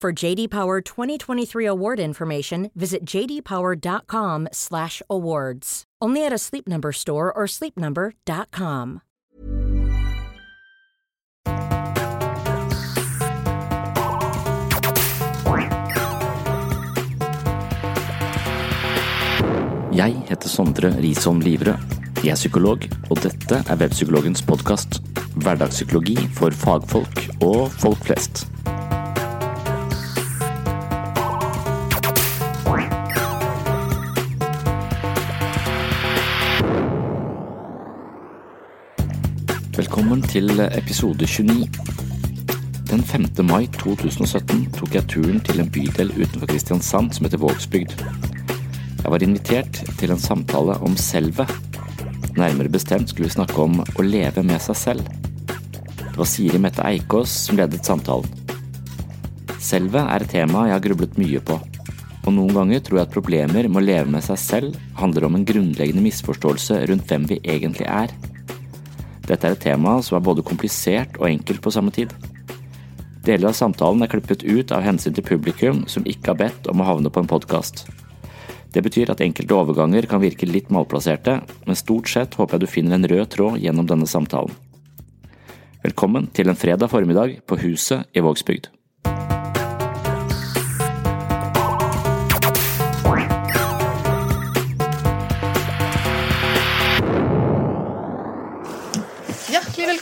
For JD Power 2023 award information, visit jdpower.com/awards. Only at a Sleep Number store or sleepnumber.com. Jeg heter Sondre Risholm Livre. Jeg er psykolog, og dette er Webpsykologens podkast. Hverdagspsykologi for fagfolk og folk flest. Til episode 29. Den 5. mai 2017 tok jeg turen til en bydel utenfor Kristiansand som heter Vågsbygd. Jeg var invitert til en samtale om selvet. Nærmere bestemt skulle vi snakke om å leve med seg selv. Det var Siri Mette Eikås som ledet samtalen. Selvet er et tema jeg har grublet mye på, og noen ganger tror jeg at problemer med å leve med seg selv handler om en grunnleggende misforståelse rundt hvem vi egentlig er. Dette er et tema som er både komplisert og enkelt på samme tid. Deler av samtalen er klippet ut av hensyn til publikum som ikke har bedt om å havne på en podkast. Det betyr at enkelte overganger kan virke litt malplasserte, men stort sett håper jeg du finner en rød tråd gjennom denne samtalen. Velkommen til en fredag formiddag på Huset i Vågsbygd.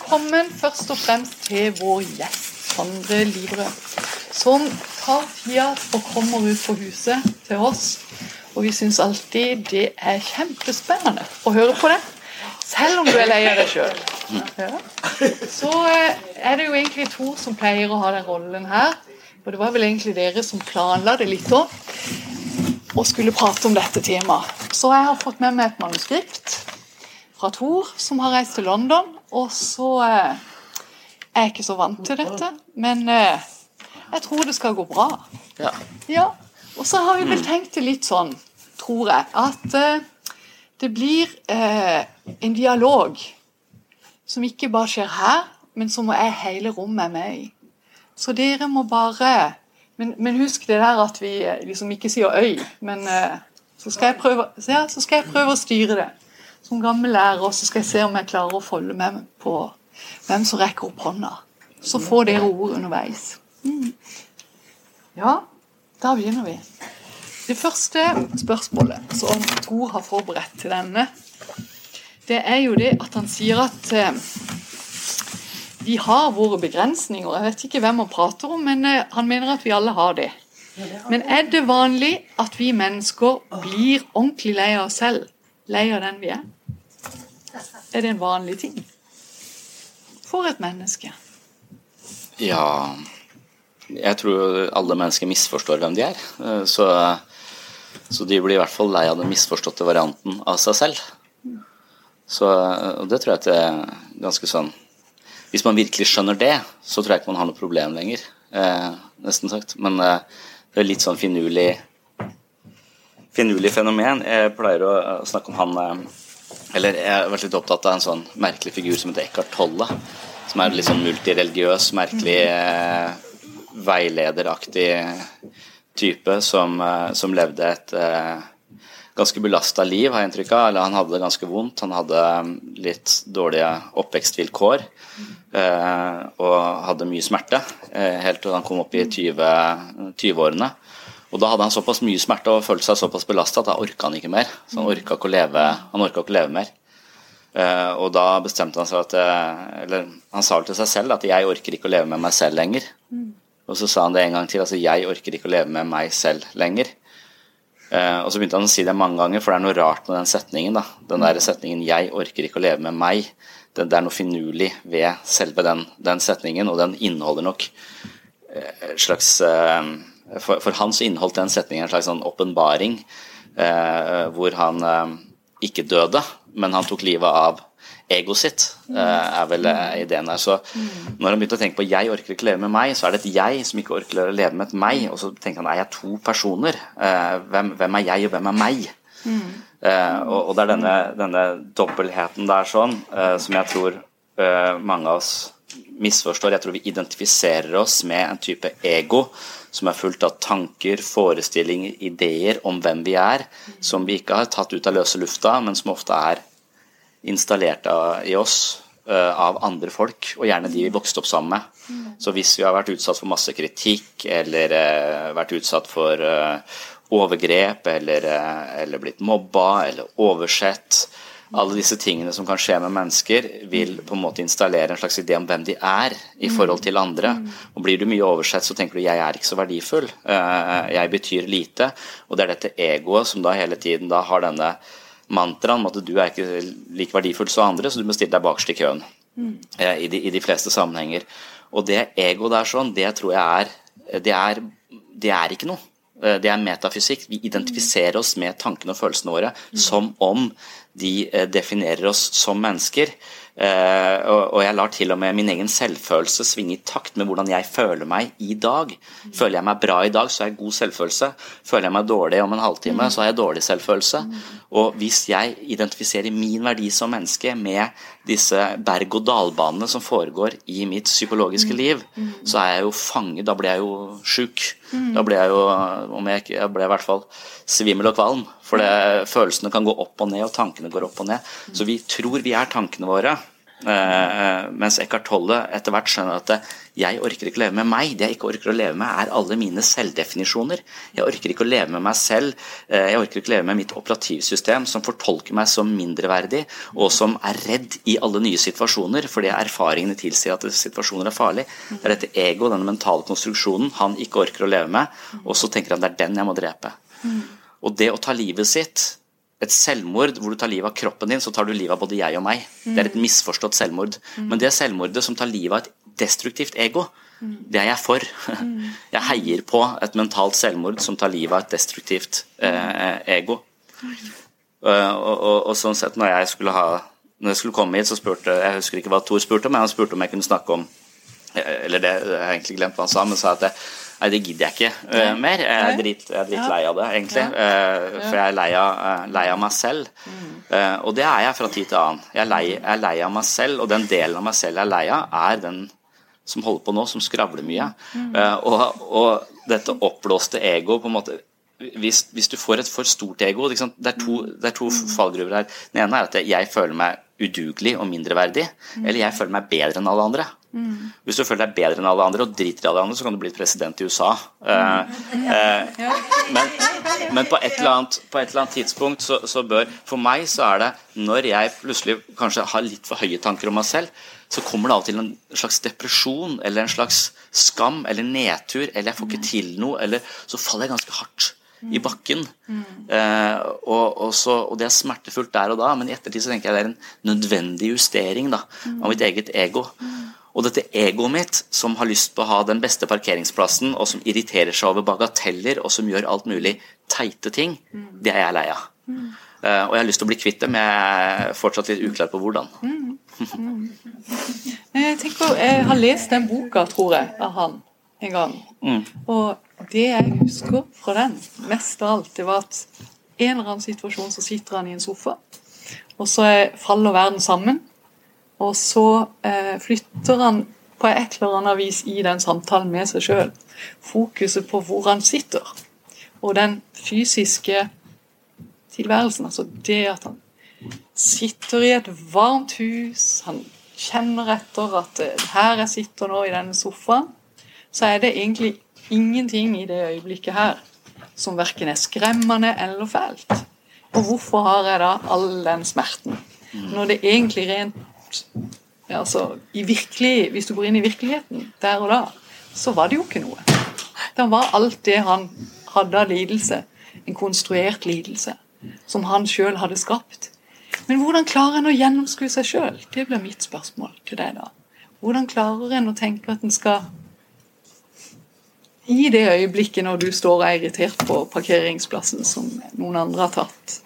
Velkommen først og fremst til vår gjest, Sondre Livrød, som tar tida og kommer ut på huset til oss. Og vi syns alltid det er kjempespennende å høre på det, selv om du er lei av deg sjøl. Ja. Så eh, er det jo egentlig to som pleier å ha den rollen her. Og det var vel egentlig dere som planla det litt òg, og skulle prate om dette temaet. Så jeg har fått med meg et manuskript fra Thor, som har reist til London. Og så eh, er jeg ikke så vant til dette, men eh, jeg tror det skal gå bra. Ja. Ja, Og så har vi vel tenkt det litt sånn, tror jeg, at eh, det blir eh, en dialog som ikke bare skjer her, men som er hele rommet med i. Så dere må bare Men, men husk det der at vi eh, liksom ikke sier 'øy', men eh, så skal, prøve, ja, så skal jeg prøve å styre det. Som gammel lærer så skal jeg se om jeg klarer å følge med på hvem som rekker opp hånda. Så får dere ord underveis. Ja, da begynner vi. Det første spørsmålet som Tor har forberedt til denne, det er jo det at han sier at eh, vi har våre begrensninger. Jeg vet ikke hvem han prater om, men eh, han mener at vi alle har det. Men er det vanlig at vi mennesker blir ordentlig lei av oss selv? Lei av den vi er? Er det en vanlig ting? For et menneske. Ja Jeg tror alle mennesker misforstår hvem de er. Eh, Så, så de blir i hvert fall lei av den misforståtte varianten av seg selv. Så, og det tror jeg at det er ganske sånn Hvis man virkelig skjønner det, så tror jeg ikke man har noe problem lenger. Eh, nesten sagt. Men eh, det er litt sånn finurlig finurlig fenomen. Jeg pleier å snakke om han eh, Eller jeg har vært litt opptatt av en sånn merkelig figur som heter Eckhart Tolle. Som er litt sånn multireligiøs, merkelig eh, veilederaktig type som, eh, som levde et eh, ganske belasta liv, har jeg inntrykk av. Eller han hadde det ganske vondt. Han hadde um, litt dårlige oppvekstvilkår. Eh, og hadde mye smerte eh, helt til han kom opp i 20-årene. 20 og da hadde han såpass mye smerte og følte seg såpass belasta at da orka han ikke mer. Så han orka ikke å leve, ikke å leve mer. Uh, og da bestemte han seg at eh, Eller han sa til seg selv at 'jeg orker ikke å leve med meg selv lenger'. Og så sa han det en gang til. altså 'Jeg orker ikke å leve med meg selv lenger'. Uh, og så begynte han å si det mange ganger, for det er noe rart med den setningen. da. Den der setningen 'jeg orker ikke å leve med meg', det, det er noe finurlig ved selve den, den, setningen, og den inneholder nok et slags for, for, han så inneholdt den setningen en slags sånn åpenbaring, hvor han ikke døde, men han tok livet av egoet sitt, eh, er vel eh, ideen her. Så når han begynte å tenke på 'jeg orker ikke leve med meg', så er det et 'jeg' som ikke orker å leve med et 'meg'. Og så tenker han 'er jeg to personer'? Eh, hvem, hvem er jeg, og hvem er meg? Mm. og, og, det er denne, denne dobbeltheten der sånn som jeg tror mange av oss misforstår. Jeg tror vi identifiserer oss med en type ego som er fullt av tanker, forestillinger, ideer om hvem vi er, som vi ikke har tatt ut av løse lufta, men som ofte er installert i oss eh, av andre folk, og gjerne de vi vokste opp sammen med. Så hvis vi har vært utsatt for masse kritikk, eller uh, vært utsatt for uh, overgrep, eller, eller, blitt mobba, eller oversett Alle disse tingene som kan skje med mennesker, vil på en måte installere en slags idé om hvem de er i forhold til andre. Og Blir du mye oversett, så tenker du 'jeg er ikke så verdifull', jeg betyr lite. Og det er dette egoet som da hele tiden da har denne mantraen om at du er ikke like verdifull som andre, så du må stille deg bakerst i køen. Mm. I, de, I, de, fleste sammenhenger. Og det egoet der sånn, det tror jeg er det, er det er ikke noe. Eh, det er metafysikk. Vi identifiserer oss med tankene og følelsene våre som om de eh, definerer oss som mennesker. Uh, og jeg lar til og med min egen selvfølelse svinge i takt med hvordan jeg føler meg i dag. Føler jeg meg bra i dag, så har jeg god selvfølelse. Føler jeg meg dårlig om en halvtime, så har jeg dårlig selvfølelse. Og hvis jeg identifiserer min verdi som menneske med disse berg-og-dal-banene som foregår i mitt psykologiske liv, så er jeg jo fanget. Da blir jeg jo sjuk. Da blir jeg jo, om jeg jeg ble i hvert fall svimmel og kvalm. For det, følelsene kan gå opp og ned, og tankene går opp og ned. Så vi tror vi er tankene våre. Uh, mens Eckhart Tolle etter hvert skjønner at jeg orker ikke å leve med meg. Det jeg ikke orker å leve med, er alle mine selvdefinisjoner. Jeg orker ikke å leve med meg selv. Jeg orker ikke å leve med mitt operativsystem som fortolker meg som mindreverdig, og som er redd i alle nye situasjoner fordi erfaringene tilsier at situasjoner er farlig. Det er dette ego, denne mentale konstruksjonen, han ikke orker å leve med, og så tenker han det er den jeg må drepe. Og det å ta livet sitt et selvmord hvor du tar livet av kroppen din, så tar du livet av både jeg og meg. Det er et misforstått selvmord. Men det selvmordet som tar livet av et destruktivt ego, det er jeg for. Jeg heier på et mentalt selvmord som tar livet av et destruktivt eh, ego. Uh, og, og, og, sånn sett, når jeg skulle ha når jeg skulle komme hit, så spurte Jeg husker ikke hva Thor spurte om, men han spurte om jeg kunne snakke om eh, Eller det, jeg har egentlig glemt hva han sa, men sa at jeg, Nei, det gidder jeg ikke uh, mer. Jeg er, drit, jeg er dritlei av det, egentlig. Uh, for jeg er lei av, uh, lei av meg selv. Uh, og det er jeg fra tid til annen. Jeg er, lei, jeg er, lei, av meg selv, og den delen av meg selv jeg er lei av, er den som holder på nå, som skravler mye. Og, og, dette oppblåste ego på en måte hvis, hvis, du får et for stort ego Det er to, det er to fallgruver her. Den ene er at jeg føler meg udugelig og mindreverdig, eller jeg føler meg bedre enn alle andre. Mm. Hvis du føler deg bedre enn alle andre og driter i alle andre, så kan du bli president i USA. Uh, uh, men, men på, et annet, på, et eller annet, tidspunkt så, så, bør For meg så er det når jeg plutselig kanskje har litt for høye tanker om meg selv, så kommer det av og til en slags depresjon eller en slags skam eller nedtur, eller jeg får ikke til noe, eller så faller jeg ganske hardt i bakken. Uh, og, og, så, og, det er smertefullt der og da, men i ettertid så tenker jeg det er en nødvendig justering da, av mitt eget ego. Og dette egoet mitt, som har lyst på å ha den beste parkeringsplassen, og som irriterer seg over bagateller, og som gjør alt mulig teite ting, det er jeg lei av. Mm. Uh, og jeg har lyst til å bli kvitt det, men jeg er fortsatt litt uklar på hvordan. Mm. mm. jeg tenker, jeg har lest den boka, tror jeg, av han en gang. Mm. Og det jeg husker fra den, mest av alt, det var at en eller annen situasjon så sitter han i en sofa, og så er, faller verden sammen. Og så eh, flytter han på et eller annet vis i den samtalen med seg sjøl fokuset på hvor han sitter. Og den fysiske tilværelsen. Altså det at han sitter i et varmt hus, han kjenner etter at her jeg sitter nå i denne sofaen, så er det egentlig ingenting i det øyeblikket her som verken er skremmende eller fælt. Og hvorfor har jeg da all den smerten? Når det egentlig rent altså, virkelig, Hvis du går inn i virkeligheten der og da, så var det jo ikke noe. Da var alt det han hadde av lidelse, en konstruert lidelse, som han sjøl hadde skapt. Men hvordan klarer en å gjennomskue seg sjøl? Det blir mitt spørsmål til deg, da. Hvordan klarer en å tenke at en skal i det øyeblikket når du står og er irritert på parkeringsplassen som noen andre har tatt,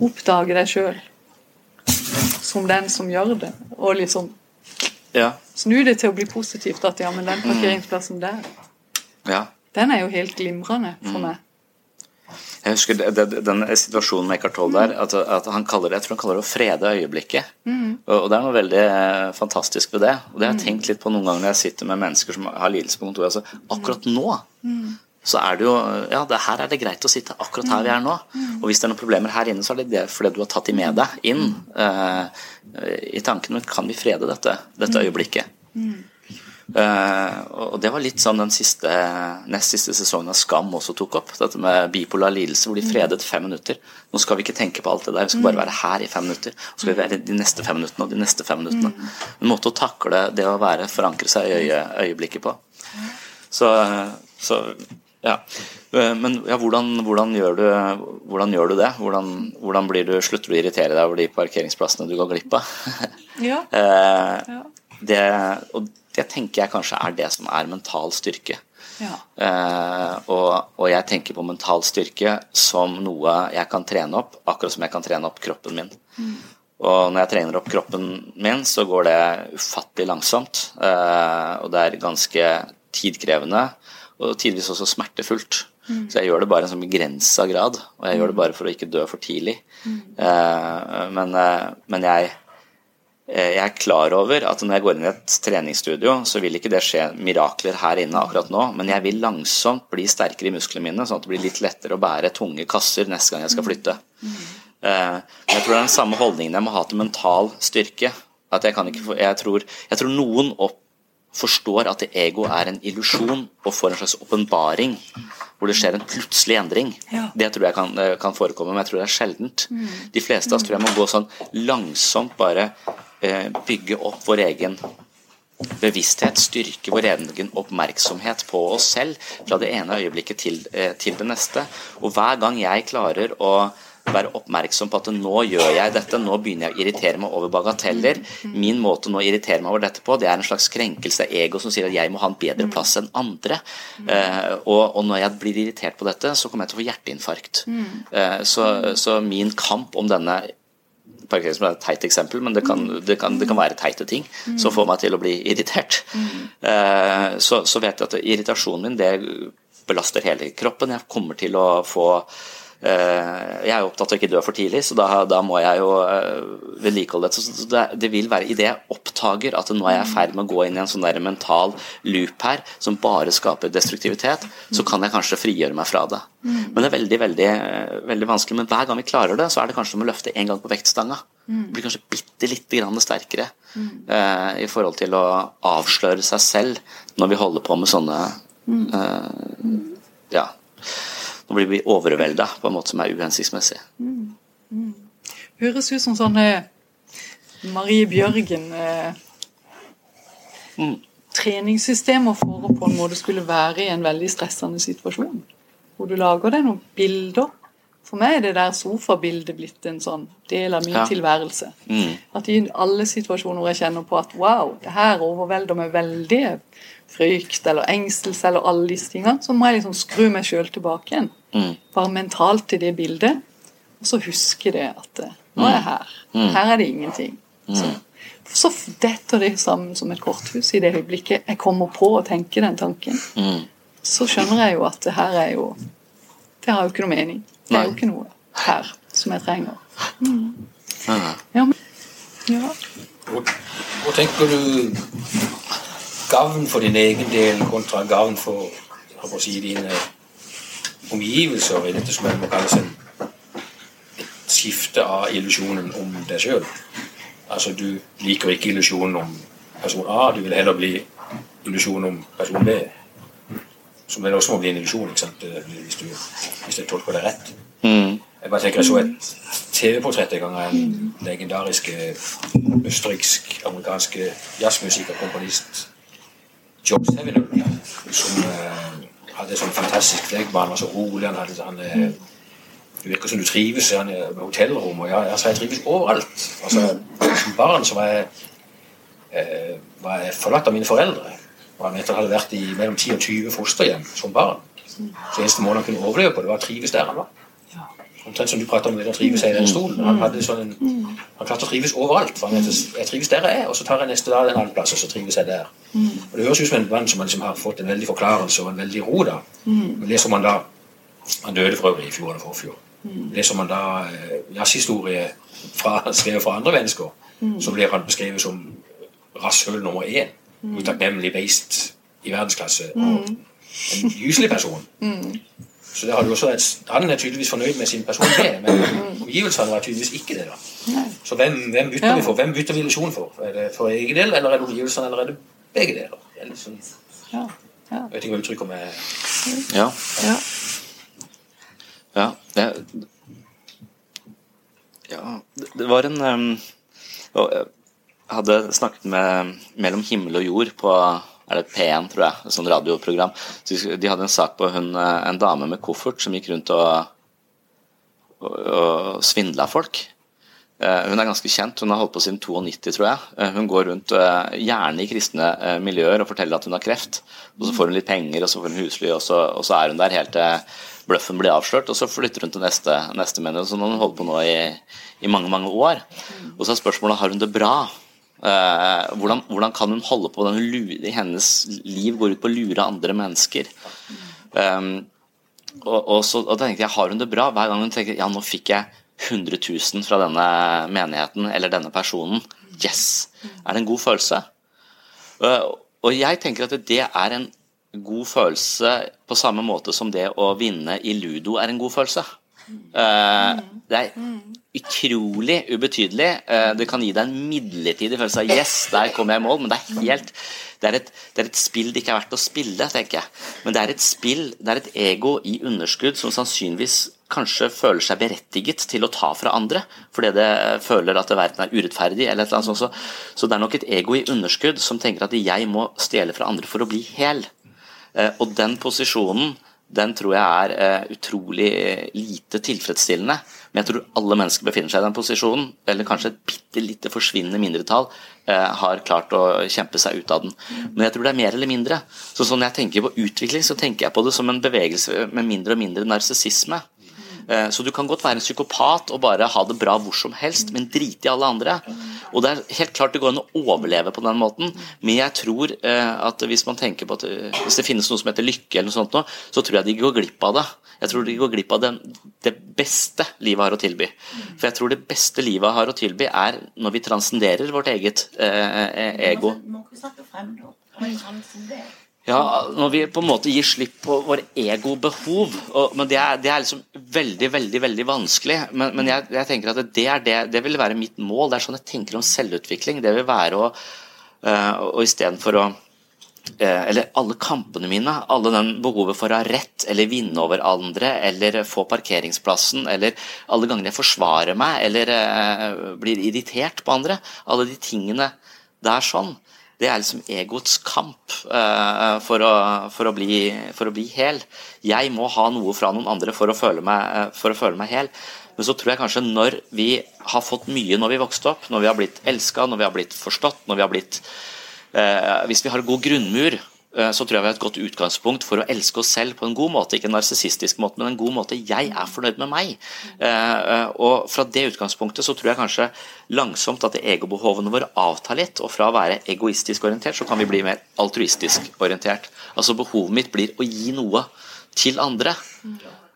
oppdage deg sjøl som den som gjør det, og liksom Ja. snu det til å bli positivt. At ja, men den parkeringsplassen der, ja. den er jo helt glimrende for meg. Jeg husker den situasjonen med Eckhart Tolle der, at, at han kaller det, jeg tror han kaller det å frede øyeblikket. Og, og det er noe veldig eh, fantastisk ved det. Og det har jeg tenkt litt på noen ganger når jeg sitter med mennesker som har lidelse på kontoret. Altså, akkurat nå så er det jo Ja, det, her er det greit å sitte akkurat her vi er nå. Og hvis det er noen problemer her inne, så er det det fordi du har tatt de med deg inn eh, i tanken. Men kan vi frede dette, dette øyeblikket? Eh, og det var litt sånn den siste, nest siste sesongen av Skam også tok opp. Dette med bipolar lidelse, hvor de fredet fem minutter. Nå skal vi ikke tenke på alt det der, vi skal bare være her i fem minutter. Så skal vi være de neste fem minuttene og de neste fem minuttene. En måte å takle det å være, forankre seg i øye, øyeblikket på. Så, så ja. Eh, Men ja, hvordan, hvordan, gjør du, hvordan gjør du det? Hvordan, hvordan blir du, slutter du å irritere deg over de parkeringsplassene du går glipp av? Ja. Eh, det, og det tenker jeg kanskje er det som er mental styrke. Ja. Eh, og, og jeg tenker på mental styrke som noe jeg kan trene opp, akkurat som jeg kan trene opp kroppen min. Og når jeg trener opp kroppen min, så går det ufattelig langsomt. Eh, og det er ganske tidkrevende, og tidvis også smertefullt. Så jeg gjør det bare i en sånn begrensa grad, og jeg gjør det bare for å ikke dø for tidlig. Eh, men, eh, men jeg Jeg er klar over at når jeg går inn i et treningsstudio, så vil ikke det skje mirakler her inne akkurat nå, men jeg vil langsomt bli sterkere i musklene mine, sånn at det blir litt lettere å bære tunge kasser neste gang jeg skal flytte. Eh, Men jeg tror det er den samme holdningen jeg må ha til mental styrke. At jeg, kan ikke jeg, tror, jeg tror noen opp, forstår at ego er en illusjon og får en slags åpenbaring hvor det skjer en plutselig endring. Ja. Det tror jeg kan, eh, kan forekomme, men jeg tror det er sjeldent. De fleste av oss tror jeg må gå sånn langsomt bare eh, bygge opp vår egen bevissthet, styrke vår egen oppmerksomhet på oss selv fra det ene øyeblikket til, eh, til det neste. Og hver gang jeg klarer å være oppmerksom på at nå gjør jeg dette, nå begynner jeg å irritere meg over bagateller. Min måte nå å irritere meg over dette på, det er en slags krenkelse av ego som sier at jeg må ha en bedre plass enn andre. Eh, og, når jeg blir irritert på dette, så kommer jeg til å få hjerteinfarkt. Eh, så, så min kamp om denne parkering som er et teit eksempel, men det kan, det kan, det kan være teite ting som får meg til å bli irritert. Eh, så, så vet jeg at irritasjonen min det belaster hele kroppen. Jeg kommer til å få Jeg er jo opptatt av å ikke dø for tidlig, så da, da må jeg jo eh, vedlikeholde dette. Så det, det vil være idet jeg oppdager at nå er jeg i ferd med å gå inn i en sånn der mental loop her som bare skaper destruktivitet, så kan jeg kanskje frigjøre meg fra det. Men det er veldig, veldig, eh, veldig vanskelig. Men hver gang vi klarer det, så er det kanskje som å løfte en gang på vektstanga. Mm. blir kanskje bitte lite grann sterkere eh, i forhold til å avsløre seg selv når vi holder på med sånne eh, Ja. Nå blir vi overvelda på en måte som er uhensiktsmessig. Høres ut som sånn eh, Marie Bjørgen eh, Treningssystemer for å på en måte skulle være i en veldig stressende situasjon. Hvor du lager deg noen bilder. For meg er det der sofabildet blitt en sånn del av min Ja. tilværelse. Mm. At i alle situasjoner hvor jeg kjenner på at wow, det her overvelder meg veldig, frykt eller engstelse eller alle disse tingene, så må jeg liksom skru meg sjøl tilbake igjen. Mm. Bare mentalt i det bildet. Og så huske det at eh, nå er jeg her. Mm. Her er det ingenting. Så, så detter det sammen som et korthus i det øyeblikket jeg kommer på å tenke den tanken. Mm. Så skjønner jeg jo at det her er jo Det har jo ikke noe mening. Det er jo ikke noe. her som jeg trenger. Mm. Ja, men, ja. Hvor, tenker du gavn for din egen del kontra gavn for, for å si, dine omgivelser i dette som må kalles en, et skifte av illusjonen om deg sjøl? Altså, du liker ikke illusjonen om person A, du vil heller bli illusjonen om person B. Som vel også må bli en illusjon. Hvis, du, hvis jeg tolker det rett. Mm. Jeg bare tenker jeg så et TV-portrett en gang av en legendariske østerriksk-amerikanske jazzmusiker, komponist Joe Sevinul, som eh, hadde sånn fantastisk fleggbarn, var så rolig. Han hadde sånn eh, Det virker som du trives han, er med hotellrom. Og ja, altså, jeg trives overalt. Altså, som barn så var jeg, eh, var jeg forlatt av mine foreldre. Og han etter hadde vært i mellom 10 og 20 fosterhjem som barn. Så eneste måten han kunne overleve på, det var å trives der han var. Omtrent som du prater om det å trives i den stolen. Han, sånn en, han klarte å trives overalt. for han vet, Jeg trives der jeg er, og så tar jeg neste dag en annen plass, og så trives jeg der. Og Det høres ut som en mann som liksom har fått en veldig forklarelse og en veldig ro. da. Men leser man da Han døde for øvrig i fjor eller forfjor. Leser man da eh, jazzhistorie fra, skrevet fra andre mennesker, så blir han beskrevet som rasshøl nummer én. Utakknemlig beist i verdensklasse. Og en gyselig person. Så det har du også et, Han er tydeligvis fornøyd med sin person det, men omgivelsene var tydeligvis ikke det. da. Så hvem, hvem bytter Ja. vi for? Hvem bytter vi illusjon for? Er det for egen del, eller er det omgivelsene, eller er det begge deler? Det er sånn, Ja. Ja. jeg vet ikke hva uttrykket er. Ja. Ja. Ja, det, ja, det- det var en um, Jeg hadde snakket med Mellom himmel og jord på er det P1, tror jeg, et sånt radioprogram. Så De hadde en sak på hun, eh, en dame med koffert som gikk rundt og, og, og svindla folk. Eh, Hun er ganske kjent, hun har holdt på siden 92, tror jeg. Eh, Hun går rundt gjerne i kristne miljøer og forteller at hun har kreft. Og Så får hun litt penger, og så får hun husly, og så, og så er hun der helt til bløffen blir avslørt. Og så flytter hun til neste, neste menighet. Har hun holdt på nå i, i mange, mange år. Og så er spørsmålet har hun det bra. Eh, hvordan, hvordan kan hun holde på lure, Hennes liv går ut på å lure andre mennesker. Um, og, og, så, og tenkte jeg, har hun det bra? Hver gang hun tenker ja, nå fikk jeg 100 000 fra denne menigheten eller denne personen. Yes! Er det en god følelse? Uh, og jeg tenker at det er en god følelse på samme måte som det å vinne i ludo er en god følelse. Uh, det er utrolig ubetydelig. Uh, det kan gi deg en midlertidig følelse av 'yes, der kom jeg i mål', men det er helt det er, et, det er et spill det ikke er verdt å spille, tenker jeg. Men det er et spill, det er et ego i underskudd som sannsynligvis kanskje føler seg berettiget til å ta fra andre, fordi det føler at verden er urettferdig. eller et eller annet sånt. Så, så det er nok et ego i underskudd som tenker at jeg må stjele fra andre for å bli hel. Eh, og den posisjonen den tror jeg er eh, utrolig eh, lite tilfredsstillende. Men jeg tror alle mennesker befinner seg i den posisjonen, eller kanskje et bitte lite forsvinnende mindretall eh, har klart å kjempe seg ut av den. Men jeg tror det er mer eller mindre. Så, når jeg tenker på utvikling, så tenker jeg på det som en bevegelse med mindre og mindre narsissisme. Eh, Så du kan godt være en psykopat og bare ha det bra hvor som helst, men drite i alle andre. Og det er helt klart det går an å overleve på den måten, men jeg tror eh, at hvis man tenker på at eh, hvis det finnes noe som heter lykke, eller noe sånt nå, så tror jeg de går glipp av det. Jeg tror de går glipp av det, det beste livet har å tilby. For jeg tror det beste livet har å tilby, er når vi transcenderer vårt eget eh, ego. Ja, når vi på en måte gir slipp på våre egobehov. Og, men det er, det er liksom veldig, veldig veldig vanskelig. Men, men jeg, jeg tenker at det, er det, det vil være mitt mål. Det er sånn jeg tenker om selvutvikling. Det vil være å uh, Og istedenfor å eh, eller alle kampene mine, alle den behovet for å ha rett eller vinne over andre, eller få parkeringsplassen, eller alle gangene jeg forsvarer meg eller eh, blir irritert på andre, alle de tingene det er sånn, det er liksom egoets kamp uh, for, å, for, å bli, for å bli hel. Jeg må ha noe fra noen andre for å meg, eh, for å føle meg hel. Men så tror jeg kanskje når vi har fått mye når vi vokste opp, når vi har blitt elska, når vi har blitt forstått, når vi har blitt uh, Hvis vi har god grunnmur, så tror jeg vi har et godt utgangspunkt for å elske oss selv på en god måte. Ikke en narsissistisk måte, men en god måte. Jeg er fornøyd med meg. Eh, eh, og fra det utgangspunktet så tror jeg kanskje langsomt at egobehovene våre avtar litt. Og fra å være egoistisk orientert, så kan vi bli mer altruistisk orientert. Altså behovet mitt blir å gi noe til andre.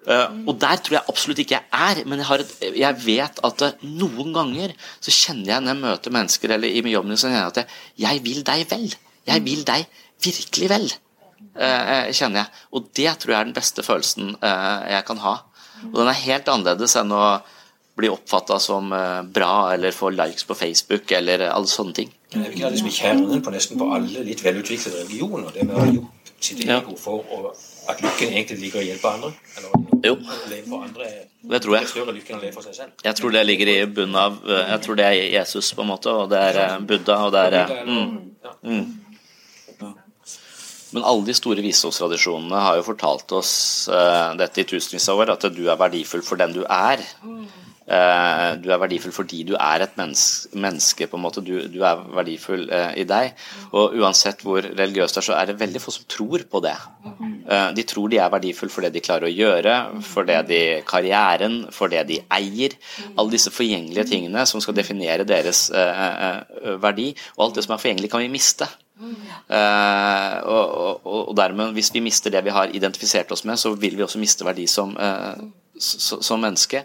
Uh, og der tror jeg absolutt ikke jeg er, men jeg, et, jeg vet at noen ganger så kjenner jeg når jeg møter mennesker eller i jobben min, så kjenner jeg at jeg, jeg vil deg vel. Jeg vil deg virkelig vel, uh, kjenner jeg. Og det tror jeg er den beste følelsen jeg kan ha. Og den er helt annerledes enn å bli oppfatta som bra eller få likes på Facebook eller alle sånne ting. Det er ikke liksom kjernen på nesten på alle litt velutviklede religioner. det med å ha gjort sitt ego for å at lykken egentlig ligger i å hjelpe andre? Eller jo. å leve for andre det tror jeg. større lykke enn å leve for seg selv? Jeg tror det ligger i bunnen av Jeg tror det er Jesus, på en måte, og det er eh, Buddha, og det er eh, mm, mm. Men alle de store visdomstradisjonene har jo fortalt oss uh, dette i tusenvis av år, at du er verdifull for den du er. Uh, du er verdifull fordi du er et menneske, menneske på en måte. Du, du er verdifull uh, i deg. Og uansett hvor religiøst det er, så er det veldig få som tror på det. de tror de er verdifull for det de klarer å gjøre, for det de karrieren, for det de eier. Alle disse forgjengelige tingene som skal definere deres verdi. Og alt det som er forgjengelig, kan vi miste. Uh, og, dermed, hvis vi mister det vi har identifisert oss med, så vil vi også miste verdi som, uh, som menneske.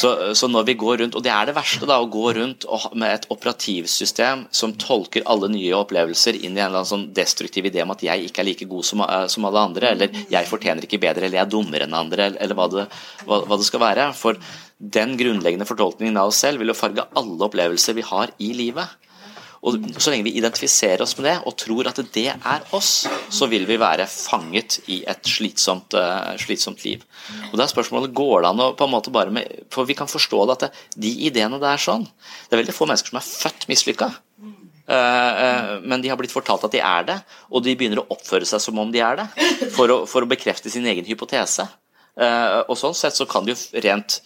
Så, så, når vi går rundt, og det er det verste, da, å gå rundt med et operativsystem som tolker alle nye opplevelser inn i en eller annen sånn destruktiv idé om at jeg ikke er like god som, uh, som alle andre, eller jeg fortjener ikke bedre, eller jeg er dummere enn andre, eller, eller hva, det, hva, hva det skal være. For den grunnleggende fortolkningen av oss selv vil jo farge alle opplevelser vi har i livet. Og Så lenge vi identifiserer oss med det og tror at det er oss, så vil vi være fanget i et slitsomt, uh, slitsomt liv. Og da er spørsmålet går det an å på en måte bare med, For vi kan forstå det at det, de ideene det er sånn Det er veldig få mennesker som er født mislykka. Uh, uh, men de har blitt fortalt at de er det, og de begynner å oppføre seg som om de er det, for å, for å bekrefte sin egen hypotese. og sånn sett så kan de jo rent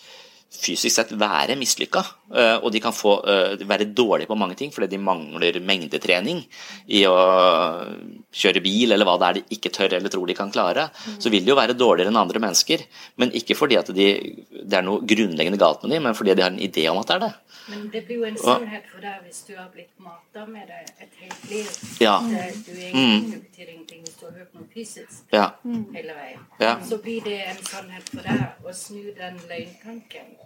fysisk sett være mislykka. Eh, og de kan få, eh, være dårlige på mange ting fordi de mangler mengdetrening i å kjøre bil eller hva det er de ikke tør eller tror de kan klare. Så vil de jo være dårligere enn andre mennesker, men ikke fordi at de, det er noe grunnleggende galt med dem, men fordi de har en idé om at det er det. Men det blir jo en sannhet for deg hvis du har blitt mata med det et helt liv. Ja. Du egentlig mm. betyr ingenting hvis du har fysisk ja. hele veien. Ja. Så blir det en sannhet for deg å snu den løgntanken.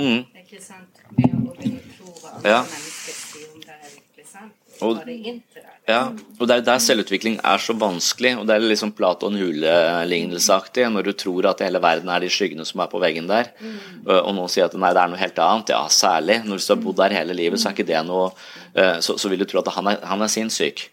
Mm. Ikke sant? Med å ja. mennesker om det er virkelig sant. Og, ja, og det er der selvutvikling er så vanskelig. og Det er liksom Platon hule-lignelseaktig, når du tror at hele verden er de skyggene som er på veggen der, mm. og noen sier at nei, det er noe helt annet. Ja, særlig. Når du har bodd der hele livet, så er ikke det noe Så, så vil du tro at han er, han er sinnssyk.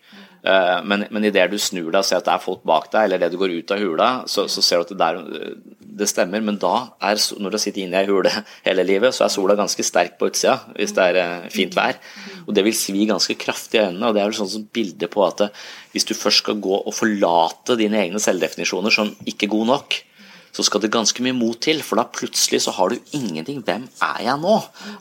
Eh, men, men idet du snur deg og ser at det er folk bak deg, eller det du går ut av hula, så, så ser du at det, der, det stemmer. Men da er, når du sitter inne i ei hule hele livet, så er sola ganske sterk på utsida hvis det er eh, fint vær. Og det vil svi ganske kraftig i øynene. og Det er vel sånn som bilde på at hvis du først skal gå og forlate dine egne selvdefinisjoner som ikke god nok, så skal det ganske mye mot til, for da plutselig så har du ingenting. Hvem er jeg nå?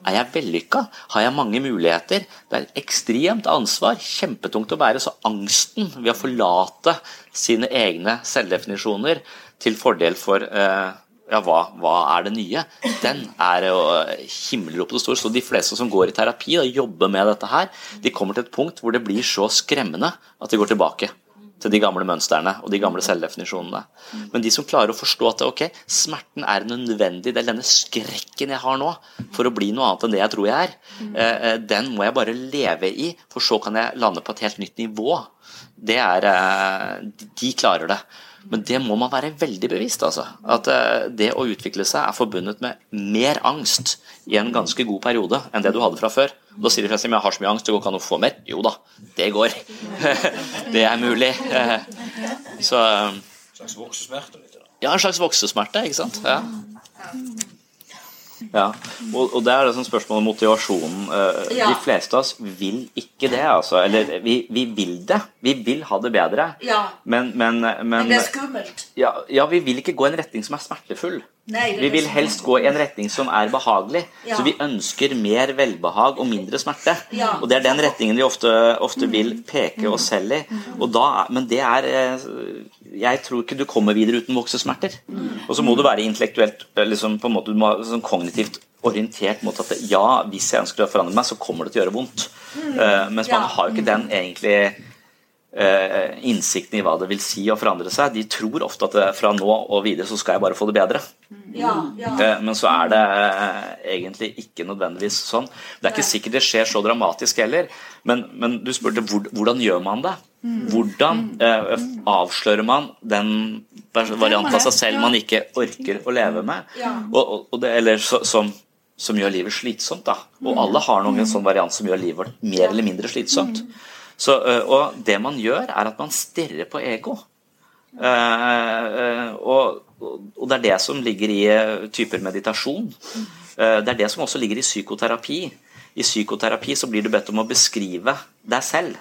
Er jeg vellykka? Har jeg mange muligheter? Det er et ekstremt ansvar, kjempetungt å bære. Så angsten ved å forlate sine egne selvdefinisjoner til fordel for eh, ja, hva, hva, er det nye? Den er jo himmelropende stor. Så de fleste som går i terapi og jobber med dette her, de kommer til et punkt hvor det blir så skremmende at de går tilbake til de gamle mønstrene og de gamle selvdefinisjonene. Men de som klarer å forstå at ok, smerten er nødvendig, det er denne skrekken jeg har nå for å bli noe annet enn det jeg tror jeg er, eh, eh, den må jeg bare leve i, for så kan jeg lande på et helt nytt nivå. Det er, eh, De klarer det. Men det må man være veldig bevisst. altså. At det å utvikle seg er forbundet med mer angst i en ganske god periode enn det du hadde fra før. Da sier de fleste at jeg har så mye angst, det går ikke an å få mer. Jo da, det går. det er mulig. Så En slags voksesmerte? Ja, en slags voksesmerte, ikke sant. Ja. Ja, og, og det er det som spørsmålet om motivasjonen. Ja. De fleste av oss vil ikke det, altså. Eller vi, vi vil det. Vi vil ha det bedre. Ja. Men, men, men, men det er skummelt. Ja, ja, vi vil ikke gå i en retning som er smertefull. Nei, vi vil helst gå i en retning som er behagelig. Ja. Så vi ønsker mer velbehag og mindre smerte. Ja. Og det er den retningen vi ofte, ofte vil peke oss selv i. Da, men det er eh, Jeg tror ikke du kommer videre uten voksesmerter. Og så må du være intellektuelt eh, liksom, på en måte, du må, sånn kognitivt orientert mot at ja, hvis jeg ønsker å forandre meg, så kommer det til å gjøre vondt. Uh, mens man har jo ikke den egentlig eh, innsikten i hva det vil si å forandre seg. De tror ofte at fra nå og videre så skal jeg bare få det bedre. Ja, ja. Eh, Men så er det eh, egentlig ikke nødvendigvis sånn. Det er ikke sikkert det skjer så dramatisk heller, men, men du spurte hvordan gjør man det? Hvordan eh, avslører man den varianten av seg selv man ikke orker å leve med? Og, og, det, eller så, som, som gjør livet slitsomt. da. Og alle har noen sånn variant som gjør livet mer eller mindre slitsomt. Så, eh, og det man gjør, er at man stirrer på ego. Eh, eh, og, og det er det som ligger i typer meditasjon. Det er det som også ligger i psykoterapi. I psykoterapi så blir du bedt om å beskrive deg selv.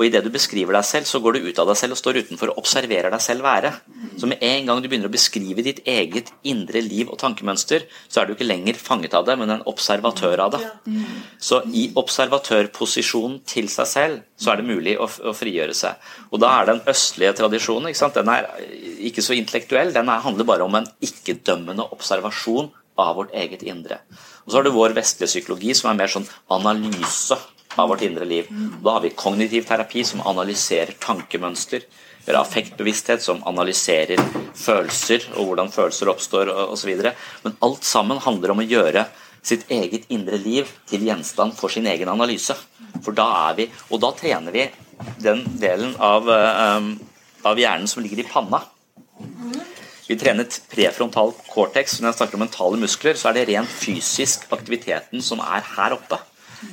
Og idet du beskriver deg selv, så går du ut av deg selv og står utenfor og observerer deg selv være. Så med en gang du begynner å beskrive ditt eget indre liv og tankemønster, så er du ikke lenger fanget av det, men en observatør av det. Så i observatørposisjonen til seg selv, så er det mulig å, frigjøre seg. Og da er den østlige tradisjonen ikke sant? den er ikke så intellektuell, den er, handler bare om en ikke-dømmende observasjon av vårt eget indre. Og så har du vår vestlige psykologi, som er mer sånn analyse av vårt indre liv. Da har vi kognitiv terapi, som analyserer tankemønster. Vi har affektbevissthet, som analyserer følelser og hvordan følelser oppstår osv. Men alt sammen handler om å gjøre sitt eget indre liv til gjenstand for sin egen analyse. For da er vi, Og da trener vi den delen av, eh, av hjernen som ligger i panna. Vi trener prefrontal cortex. Når jeg snakker om mentale muskler, så er det rent fysisk aktiviteten som er her oppe.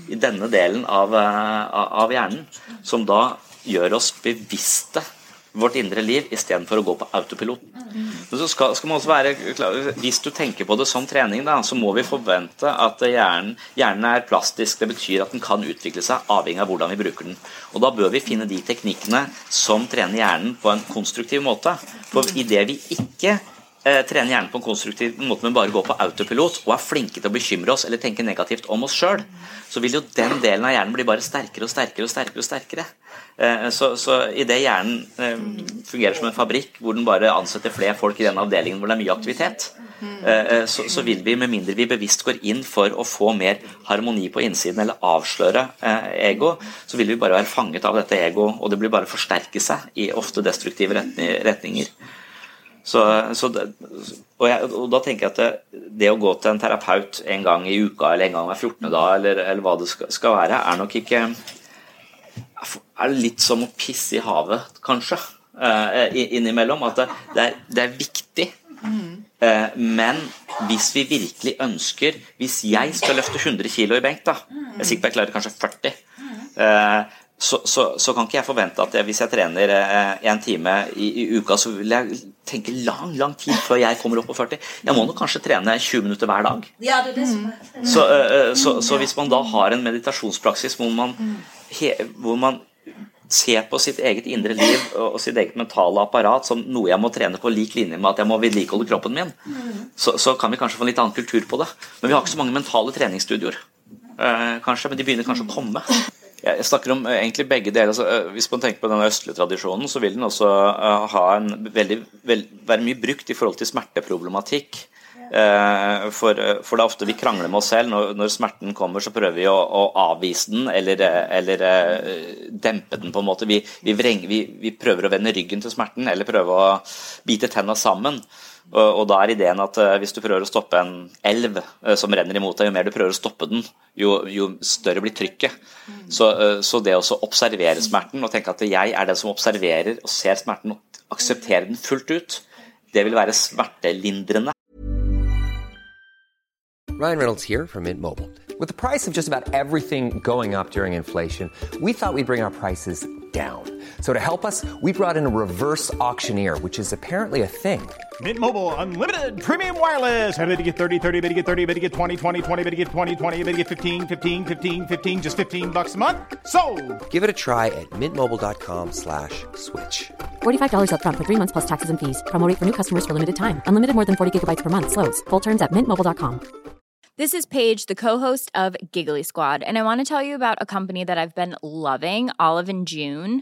I denne delen av, eh, av hjernen, som da gjør oss bevisste vårt indre liv istedenfor å gå på autopilot. Men så skal, skal man også være klar, Hvis du tenker på det som trening, da, så må vi forvente at hjernen, hjernen er plastisk. Det betyr at den kan utvikle seg avhengig av hvordan vi bruker den. Og Da bør vi finne de teknikkene som trener hjernen på en konstruktiv måte. For idet vi ikke eh, trener hjernen på en konstruktiv måte, men bare går på autopilot og er flinke til å bekymre oss eller tenke negativt om oss sjøl, så vil jo den delen av hjernen bli bare sterkere og sterkere og sterkere. og sterkere. Eh, Så, så idet hjernen eh, fungerer som en fabrikk hvor den bare ansetter flere folk i den avdelingen hvor det er mye aktivitet, så, så vil vi, med mindre vi bevisst går inn for å få mer harmoni på innsiden eller avsløre ego, så vil vi bare være fanget av dette ego, og det blir bare forsterke seg i ofte destruktive retninger. Så, så det, og, jeg, og da tenker jeg at det, det å gå til en terapeut en gang i uka eller en gang hver 14. dag, eller, eller hva det skal, skal være, er nok ikke er litt som å pisse i havet, kanskje, eh, innimellom. At det, det, er, det er viktig. Eh, men hvis vi virkelig ønsker Hvis jeg skal løfte 100 kg i benk, da Jeg er sikker på jeg klarer kanskje 40. eh, så, så, så kan ikke jeg forvente at jeg, hvis jeg trener eh, en time i, i uka, så vil jeg tenke lang lang tid før jeg kommer opp på 40. Jeg må nok kanskje trene 20 minutter hver dag. Ja, det er det som er Så, eh, så, så hvis man da har en meditasjonspraksis hvor man, he, hvor man ser på sitt eget indre liv og og sitt eget mentale apparat som noe jeg må trene på lik linje med at jeg må vedlikeholde kroppen min, så, så kan vi kanskje få en litt annen kultur på det. Men vi har ikke så mange mentale treningsstudioer, eh, kanskje, men de begynner kanskje å komme. Jeg snakker om eh, egentlig begge deler. Altså, eh, hvis man tenker på den østlige tradisjonen, så vil den også eh, ha en veldig, veld, være mye brukt i forhold til smerteproblematikk. For, for det er ofte vi krangler med oss selv. Når, når smerten kommer, så prøver vi å, å avvise den eller, eller dempe den. på en måte. Vi, vi, vreng, vi, vi prøver å vende ryggen til smerten eller prøve å bite tenna sammen. Og, og da er ideen at eh, hvis du prøver å stoppe en elv eh, som renner imot deg, jo mer du prøver å stoppe den, jo, jo større blir trykket. Så, eh, så det å så observere smerten og tenke at jeg er den som observerer og ser smerten og aksepterer den fullt ut, det vil være smertelindrende. Ryan Reynolds here from Mint Mobile. With the price of just about everything going up during inflation, we thought we'd bring our prices down. So to help us, we brought in a reverse auctioneer, which is apparently a thing. Mint Mobile unlimited premium wireless. Ready to get 30, 30, bit to get 30, bit to get 20, 20, 20, bit to get 20, 20, bit to get 15, 15, 15, 15 just 15 bucks a month. So, Give it a try at mintmobile.com slash switch. $45 upfront for three months plus taxes and fees. Promo rate for new customers for limited time. Unlimited more than 40 gigabytes per month. Slows. Full terms at mintmobile.com. This is Paige, the co-host of Giggly Squad, and I want to tell you about a company that I've been loving, Olive and June.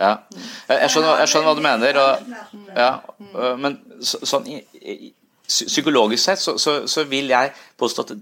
Ja. Jeg, skjønner, jeg skjønner hva du mener, og, ja, øh, men så, sånn psykologisk sett så, så, så, vil jeg påstå at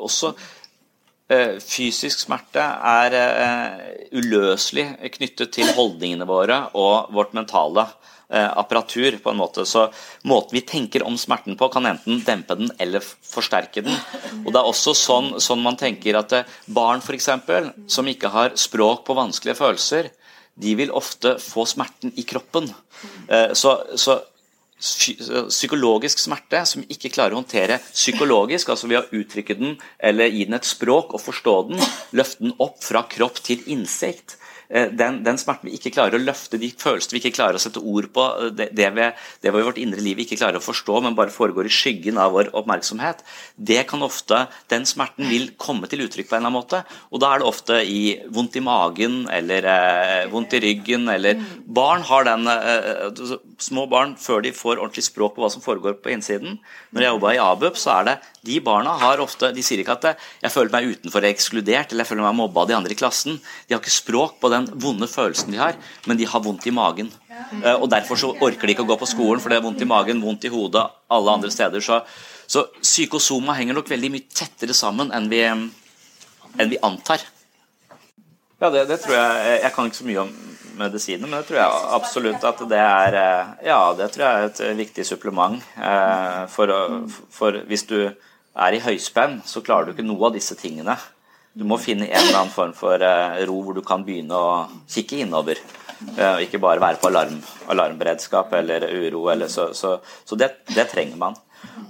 også øh, fysisk smerte er øh, uløselig knyttet til holdningene våre og vårt mentale apparatur. på en måte, så Måten vi tenker om smerten på, kan enten dempe den eller forsterke den. Og Det er også sånn, sånn man tenker at barn for eksempel, som ikke har språk på vanskelige følelser, de vil ofte få smerten i kroppen. Eh, så, så psykologisk smerte som ikke klarer å håndtere psykologisk, altså ved å uttrykke den eller gi den et språk og forstå den, løfte den opp fra kropp til innsikt, den, den, smerten vi ikke klarer å løfte, de følelsene vi ikke klarer å sette ord på, eh, det, det, vi, det vi vårt indre liv vi ikke klarer å forstå, men bare foregår i skyggen av vår oppmerksomhet, det kan ofte, den smerten vil komme til uttrykk på en eller annen måte. Og da er det ofte i vondt i magen eller eh, vondt i ryggen eller Barn har den eh, Små barn, før de får ordentlig språk på hva som foregår på innsiden Når jeg jobba i ABUP, så er det de barna har ofte De sier ikke at 'jeg føler meg utenfor ekskludert' eller 'jeg føler meg mobba av de andre i klassen'. De har ikke språk på den vonde følelsen de har, men de har vondt i magen. Eh, og Derfor så orker de ikke å gå på skolen, for det er vondt i magen, vondt i hodet, alle andre steder. Så, så psykosoma henger nok veldig mye tettere sammen enn vi, enn vi antar. Ja, det, det, tror jeg Jeg kan ikke så mye om medisiner, men det tror jeg absolutt at det er eh, Ja, det tror jeg er et viktig supplement. Eh, for, for hvis du er i høyspenn, så klarer du ikke noe av disse tingene. Du må finne en eller annen form for eh, ro hvor du kan begynne å kikke innover. Eh, og ikke bare være på alarm, alarmberedskap eller uro. Eller så, så, så det, det, trenger man.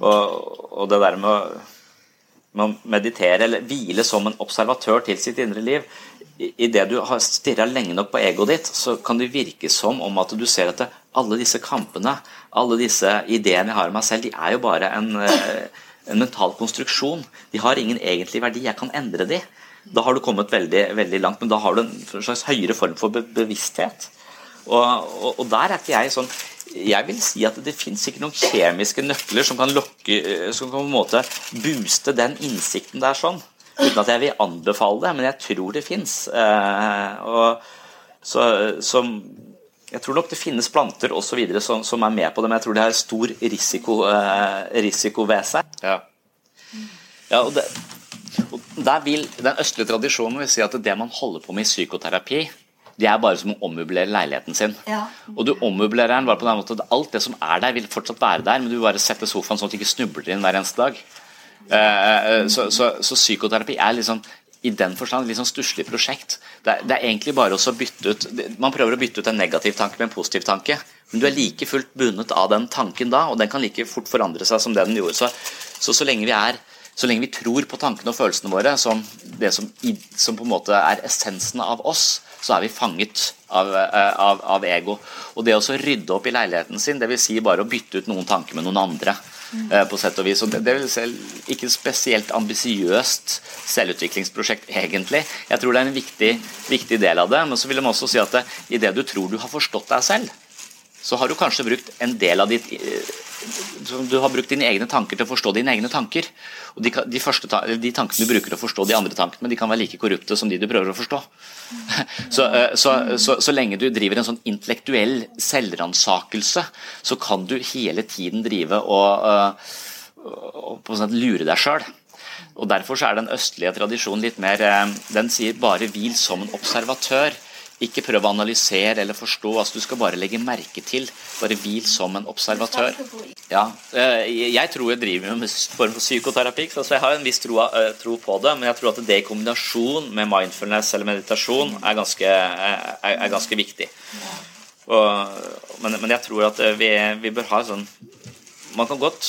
Og, og det der med å, med meditere eller hvile som en observatør til sitt indre liv Idet du har stirra lenge nok på egoet ditt, så kan det virke som om at du ser at alle disse kampene, alle disse ideene jeg har om meg selv, de er jo bare en eh, en mental konstruksjon. De har ingen egentlig verdi. Jeg kan endre de. Da har du kommet veldig, veldig langt, men da har du en slags høyere form for be bevissthet. Og, og, og, der er ikke jeg sånn Jeg vil si at det fins ikke noen kjemiske nøkler som kan lokke Som kan på en måte booste den innsikten der sånn. Uten at jeg vil anbefale det, men jeg tror det fins. Eh, så, som jeg tror nok det finnes planter og så videre som, som er med på det, men jeg tror det har stor risiko, eh, risiko ved seg. Ja. ja og, det, og der vil Den østlige tradisjonen vil si at det man holder på med i psykoterapi, det er bare som å ommøblere leiligheten sin. Ja. Og du ommøblerer den bare på den måten at alt det som er der, vil fortsatt være der, men du vil bare sette sofaen sånn at du ikke snubler inn hver eneste dag. Eh, eh så, så, så, psykoterapi er liksom i den forstand litt sånn stusslig prosjekt. Det er, det er, egentlig bare å bytte ut Man prøver å bytte ut en negativ tanke med en positiv tanke, men du er like fullt bundet av den tanken da, og den kan like fort forandre seg som det den gjorde. Så, så, så lenge vi er så lenge vi tror på tankene og følelsene våre som det som, som, på en måte er essensen av oss, så er vi fanget av, eh, av, av ego. Og det å rydde opp i leiligheten sin, dvs. Si bare å bytte ut noen tanker med noen andre. Eh, på sett og vis. Og det, det vil vel ikke spesielt ambisiøst selvutviklingsprosjekt, egentlig. Jeg tror det er en viktig, viktig del av det. Men så vil jeg også si at idet du tror du har forstått deg selv, så har du kanskje brukt en del av ditt eh, Du har brukt dine egne tanker til å forstå dine egne tanker. Og de, de, første, de tankene du bruker til å forstå de andre tankene, de kan være like korrupte som de du prøver å forstå. Så, eh, så, så, så lenge du driver en sånn intellektuell selvransakelse, så kan du hele tiden drive og, eh, og sånn lure deg sjøl. Og Derfor er den østlige tradisjonen litt mer eh, Den sier bare 'hvil som en observatør'. Ikke prøv å analysere eller forstå. altså Du skal bare legge merke til. Bare hvil som en observatør. Ja, eh, Jeg tror jeg driver med en form for psykoterapi, så jeg har en viss eh, tro på det. Men jeg tror at det i kombinasjon med mindfulness eller meditasjon er ganske, er, er ganske viktig. Og, men, men, jeg tror at vi, vi bør ha sånn Man kan godt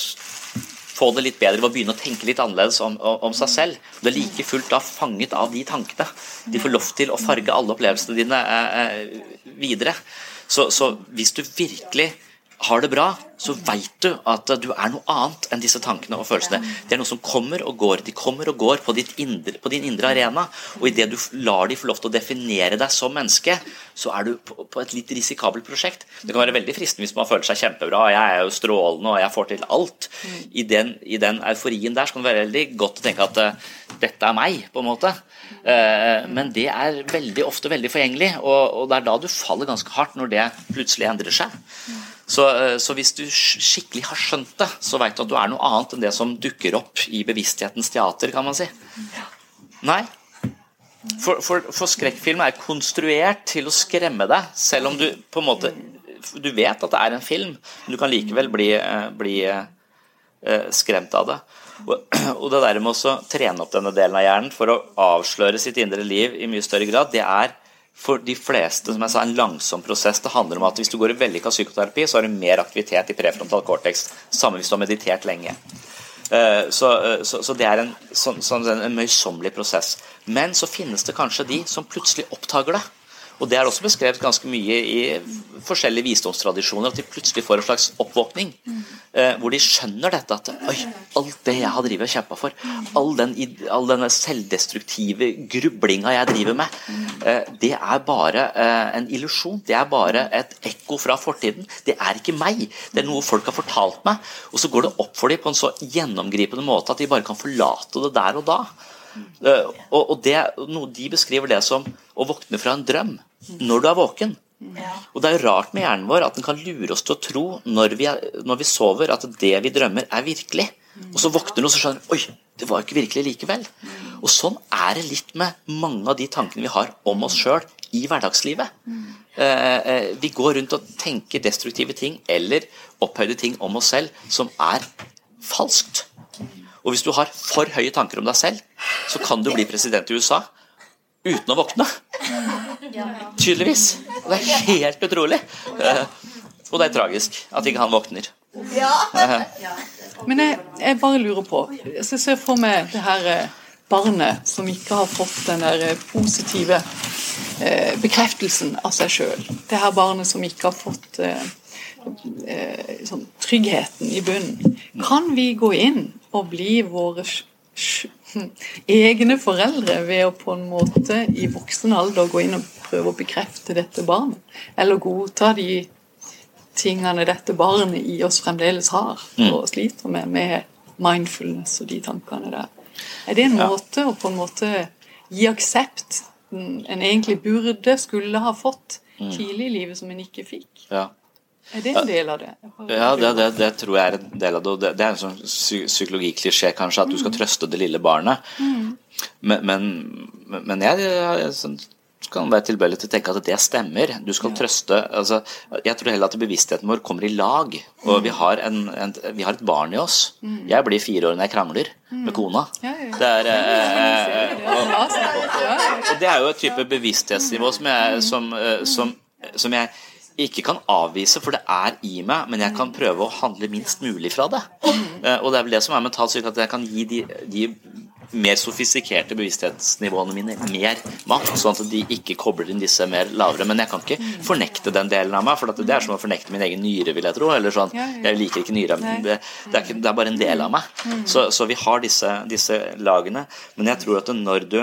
få det litt bedre ved å begynne å tenke litt annerledes om, om seg selv. Du er like fullt da fanget av de tankene. De får lov til å farge alle opplevelsene dine eh, eh videre. Så, så hvis du virkelig har det bra, så veit du at du er noe annet enn disse tankene og følelsene. Det er noe som kommer og går. De kommer og går på, indre, på din indre arena. Og idet du lar de få lov til å definere deg som menneske, så er du på, på, et litt risikabelt prosjekt. Det kan være veldig fristende hvis man føler seg kjempebra, jeg er jo strålende og jeg får til alt. I den, i den euforien der så kan det være veldig godt å tenke at uh, dette er meg, på en måte. Uh, men det er veldig ofte veldig forgjengelig, og, og det er da du faller ganske hardt når det plutselig endrer seg. Så, eh, så, hvis du skikkelig har skjønt det, så veit du at du er noe annet enn det som dukker opp i bevissthetens teater, kan man si. Nei. For, for, for skrekkfilm er konstruert til å skremme deg, selv om du på en måte Du vet at det er en film, men du kan likevel bli, eh, bli uh, skremt av det. Og det der med å trene opp denne delen av hjernen for å avsløre sitt indre liv i mye større grad, det er for de fleste som jeg sa, en langsom prosess. Det handler om at hvis du går i vellykka psykoterapi, så har du mer aktivitet i prefrontal cortex. Samme hvis du har meditert lenge. Eh, så, eh, så, så det er en, sånn, sånn, en møysommelig prosess. Men så finnes det kanskje de som plutselig oppdager det. Og Det er også beskrevet ganske mye i forskjellige visdomstradisjoner, at de plutselig får en slags oppvåkning. Eh, hvor de skjønner dette at oi, alt det jeg har drivet og kjempa for, all, den, all, denne selvdestruktive grublinga jeg driver med, eh, det er bare eh, en illusjon. Det er bare et ekko fra fortiden. Det er ikke meg. Det er noe folk har fortalt meg. Og så går det opp for dem på en så gjennomgripende måte at de bare kan forlate det der og da. Uh, og, det, noe De beskriver det som å våkne fra en drøm når du er våken. Og Det er jo rart med hjernen vår at den kan lure oss til å tro når vi, er, når vi sover, at det vi drømmer, er virkelig. Og så våkner du og så skjønner oi, det var jo ikke virkelig likevel. Og Sånn er det litt med mange av de tankene vi har om oss sjøl i hverdagslivet. Eh, eh, vi går rundt og tenker destruktive ting eller opphøyde ting om oss selv som er falskt. Og hvis du har for høye tanker om deg selv, så kan du bli president i USA uten å våkne. Tydeligvis. Og det er helt utrolig. Eh, og det er tragisk at ikke han våkner. Eh. Men jeg, jeg bare lurer på Jeg ser for meg det her eh, barnet som ikke har fått den der positive eh, bekreftelsen av seg sjøl. Det her barnet som ikke har fått eh, sånn, tryggheten i bunnen. Kan vi gå inn og bli våre egne foreldre ved å på en måte i voksen alder gå inn og prøve å bekrefte dette barnet. Eller godta de tingene dette barnet i oss fremdeles har mm. og sliter med, med mindfulness og de tankene der. Er det en måte å på en måte gi aksept en egentlig burde, skulle ha fått mm. tidlig i livet som en ikke fikk? Ja. Er det en del av det? Ja, det, det, det, tror jeg er en del av det. Det er en sånn psykologiklisjé, kanskje, at du skal trøste det lille barnet. Mm. Men, men, men, jeg, jeg kan være tilbøyelig til å tenke at det stemmer. Du skal trøste altså, Jeg tror heller at bevisstheten vår kommer i lag. Og vi har, en, en, vi har et barn i oss. Jeg blir fire år når jeg krangler med kona. Det er, eh, og, og, det er jo et type bevissthetsnivå som jeg, som, eh, som, som jeg ikke kan avvise, for det er i meg, men jeg kan prøve å handle minst mulig fra det. Eh, og det er vel det som er mentalt sykt, at jeg kan gi de, de mer sofistikerte bevissthetsnivåene mine mer makt, sånn at de ikke kobler inn disse mer lavere. Men jeg kan ikke fornekte den delen av meg, for det er som å fornekte min egen nyre, vil jeg tro. eller sånn, Jeg liker ikke nyra, det, det, det, er bare en del av meg. Så, så vi har disse, disse lagene. Men jeg tror at når du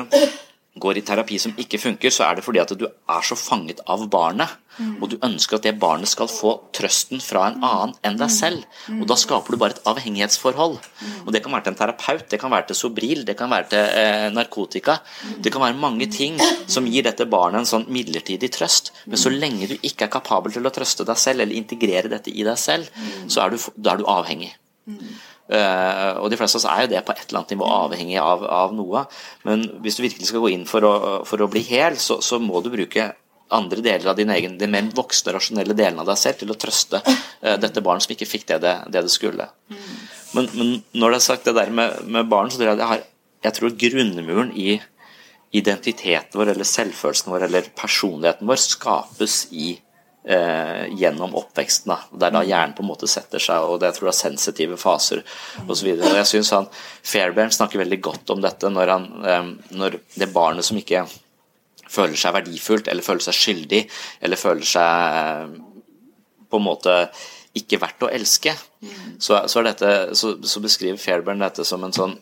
går i terapi som ikke funker, så er det fordi at du er så fanget av barnet. Mm. Og du ønsker at det barnet skal få trøsten fra en annen enn deg selv. Og da skaper du bare et avhengighetsforhold. Og det kan være til en terapeut, det kan være til Sobril, det kan være til eh, narkotika. Det kan være mange ting som gir dette barnet en sånn midlertidig trøst. Men så lenge du ikke er kapabel til å trøste deg selv eller integrere dette i deg selv, så er du, da er du avhengig. Eh, og de fleste av oss er jo det på et eller annet nivå avhengig av, av noe. Men hvis du virkelig skal gå inn for å, for å bli hel, så, så, må du bruke andre deler av din egen, de mer voksne, rasjonelle delene av deg selv til å trøste uh, dette barnet som ikke fikk det det, det, det skulle. Men, men, når det er sagt det der med, med barn, så tror jeg, har, jeg tror grunnmuren i identiteten vår, eller selvfølelsen vår, eller personligheten vår skapes i eh, gjennom oppveksten. Da. Det er da hjernen på en måte setter seg, og det jeg tror det er sensitive faser osv. Jeg syns Fairbairn snakker veldig godt om dette når, han, eh, når det barnet som ikke føler seg verdifullt, eller føler seg skyldig, eller føler seg eh, på en måte ikke verdt å elske, så, så, dette, så, så beskriver Fairbairn dette som en sånn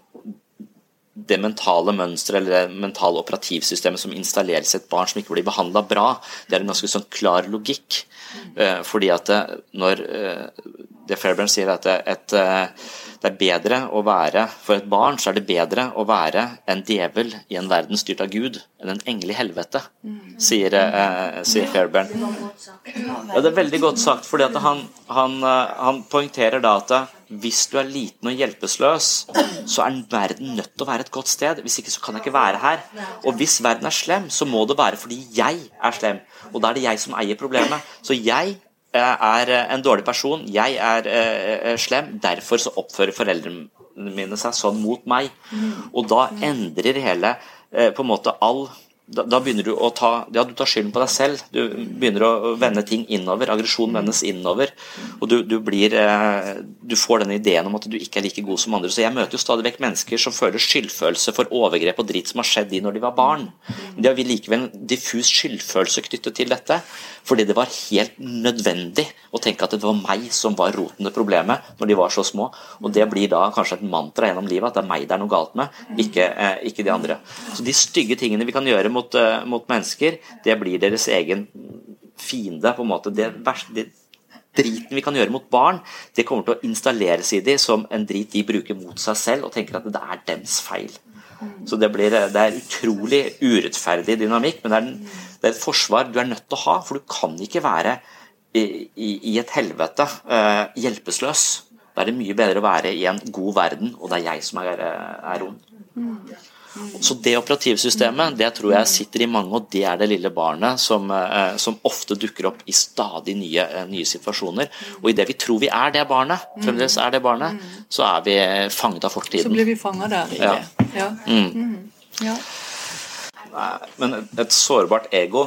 det mentale mønsteret eller det mentale operativsystemet som installeres i et barn som ikke blir behandla bra, det er en ganske sånn klar logikk. Eh, fordi at det, når eh, det Fairbairn sier at det, et, eh, det er bedre å være For et barn så er det bedre å være en djevel i en verden styrt av Gud enn en engel i helvete, sier, eh, sier Fairbairn. Ja, det er veldig godt sagt, fordi at han, han, han poengterer da at hvis du er liten og hjelpeløs, så er verden nødt til å være et godt sted. Hvis ikke så kan jeg ikke være her. Og hvis verden er slem, så må det være fordi jeg er slem. Og da er det jeg som eier problemet. Så jeg eh, er en dårlig person, jeg er uh, slem, derfor så oppfører foreldrene mine seg sånn mot meg. Og da endrer hele på en måte all da, da, begynner du å ta ja, du tar skylden på deg selv. Du begynner å vende ting innover. Aggresjon vendes innover. Og du, du, blir eh, Du får denne ideen om at du ikke er like god som andre. Så jeg møter jo stadig vekk mennesker som føler skyldfølelse for overgrep og dritt som har skjedd de når de var barn. Men de har likevel en diffus skyldfølelse knyttet til dette. Fordi det var helt nødvendig å tenke at det var meg som var roten til problemet når de var så små. Og det blir da kanskje et mantra gjennom livet at det er meg det er noe galt med, ikke, eh, ikke de andre. Så de stygge tingene vi kan gjøre mot, uh, mot mennesker, det blir deres egen fiende. på en måte. Det, det driten vi kan gjøre mot barn, det kommer til å installeres i dem som en drit de bruker mot seg selv, og tenker at det er dems feil. Så det, blir, det er utrolig urettferdig dynamikk, men det er, det er, et forsvar du er nødt til å ha. For du kan ikke være i, i, i et helvete uh, hjelpeløs. Da er det mye bedre å være i en god verden, og det er jeg som er, er ond. Så det operativsystemet det tror jeg sitter i mange, og det er det lille barnet som, uh, som ofte dukker opp i stadig nye, uh, nye situasjoner. Og idet vi tror vi er det barnet, fremdeles er det barnet, så er vi fanget av fortiden. Så blir vi fanget der i Ja. det. Ja. Mm. Mm. ja. Men et sårbart ego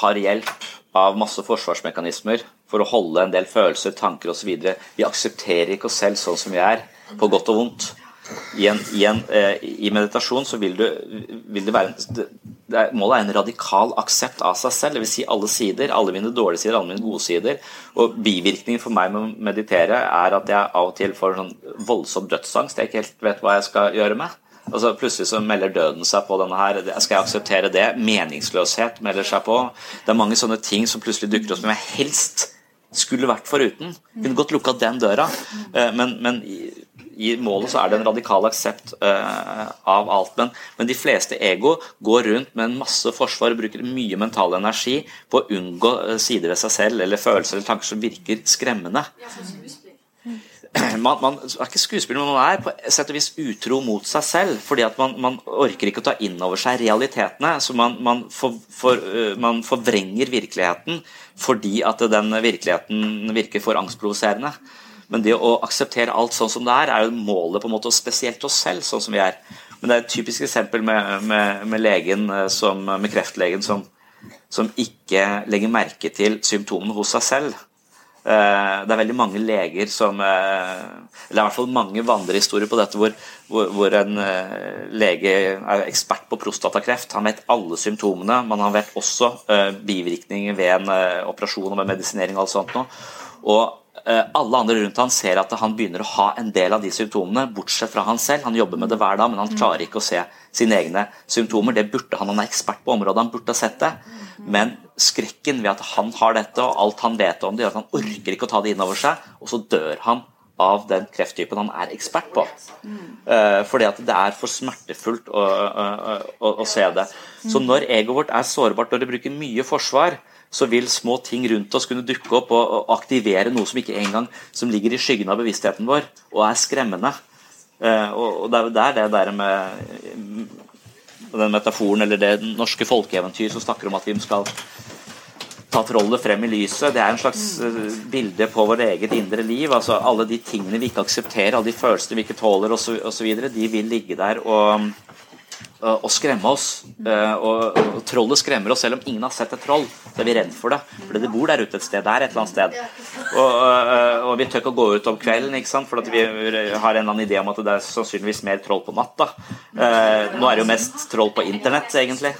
har hjelp av masse forsvarsmekanismer for å holde en del følelser, tanker osv. Vi aksepterer ikke oss selv sånn som vi er, på godt og vondt. I, en, i, en, eh, i meditasjon så vil, du, vil det være det er, Målet er en radikal aksept av seg selv, dvs. Si alle sider. Alle mine dårlige sider, alle mine gode sider. Og bivirkningen for meg med å meditere er at jeg av og til får sånn voldsom dødsangst jeg ikke helt vet hva jeg skal gjøre med. Altså Plutselig så melder døden seg på denne her. Skal jeg akseptere det? Meningsløshet melder seg på. Det er mange sånne ting som plutselig dukker opp som jeg helst skulle vært foruten. Kunne godt lukka den døra, eh, men, men i, målet så er det en radikal aksept uh, av alt. Men, men, de fleste ego går rundt med en masse forsvar og bruker mye mental energi på å unngå eh, sider ved seg selv eller følelser eller tanker som virker skremmende. man, man, er ikke skuespiller, men man er på sett og vis utro mot seg selv. fordi at man, man orker ikke å ta inn over seg realitetene. så Man, man, for, for, uh, man forvrenger virkeligheten fordi at den virkeligheten virker for angstprovoserende. Men det å akseptere alt sånn som det er, er jo målet på en måte, og spesielt oss selv, sånn som vi er. Men det er et typisk eksempel med, med, med, legen som, med kreftlegen som, som ikke legger merke til symptomene hos seg selv. Det er veldig mange leger som Eller i hvert fall mange vandrehistorier på dette hvor, hvor, hvor, en lege er ekspert på prostatakreft. Han vet alle symptomene, men han vet også bivirkninger ved en operasjon og med medisinering og alt sånt noe. Og alle andre rundt han ser at han begynner å ha en del av de symptomene, bortsett fra han selv. Han jobber med det hver dag, men han klarer ikke å se sine egne symptomer. Det burde han, han er ekspert på området, han burde ha sett det. Men skrekken ved at han har dette, og alt han vet om det, gjør at han orker ikke å ta det inn over seg, og så dør han av den krefttypen han er ekspert på. Uh, fordi at det er for smertefullt å, å, å, å se det. Så når egoet vårt er sårbart, når det bruker mye forsvar så vil små ting rundt oss kunne dukke opp og, aktivere noe som ikke engang som ligger i skyggen av bevisstheten vår, og er skremmende. Eh, og, det er det der med den metaforen eller det norske folkeeventyr som snakker om at vi skal ta trollet frem i lyset. Det er en slags uh, bilde på vårt eget indre liv. altså Alle de tingene vi ikke aksepterer, alle de følelsene vi ikke tåler osv., de vil ligge der og, og, og skremme oss. Uh, og, og, Trollet skremmer oss selv om ingen har sett et troll. Så er vi redd for det. Fordi det bor der ute et sted. Der et eller annet sted. Og, uh, og vi tør ikke å gå ut om kvelden, ikke sant? for vi har en eller annen idé om at det er sannsynligvis mer troll på natta. nå er det jo mest troll på internett, egentlig.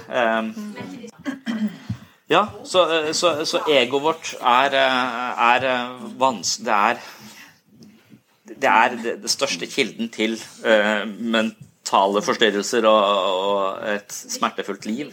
Ja, så, så, så egoet vårt er, er vanskelig Det er det er det største kilden til uh, mentale forstyrrelser og, og, et smertefullt liv.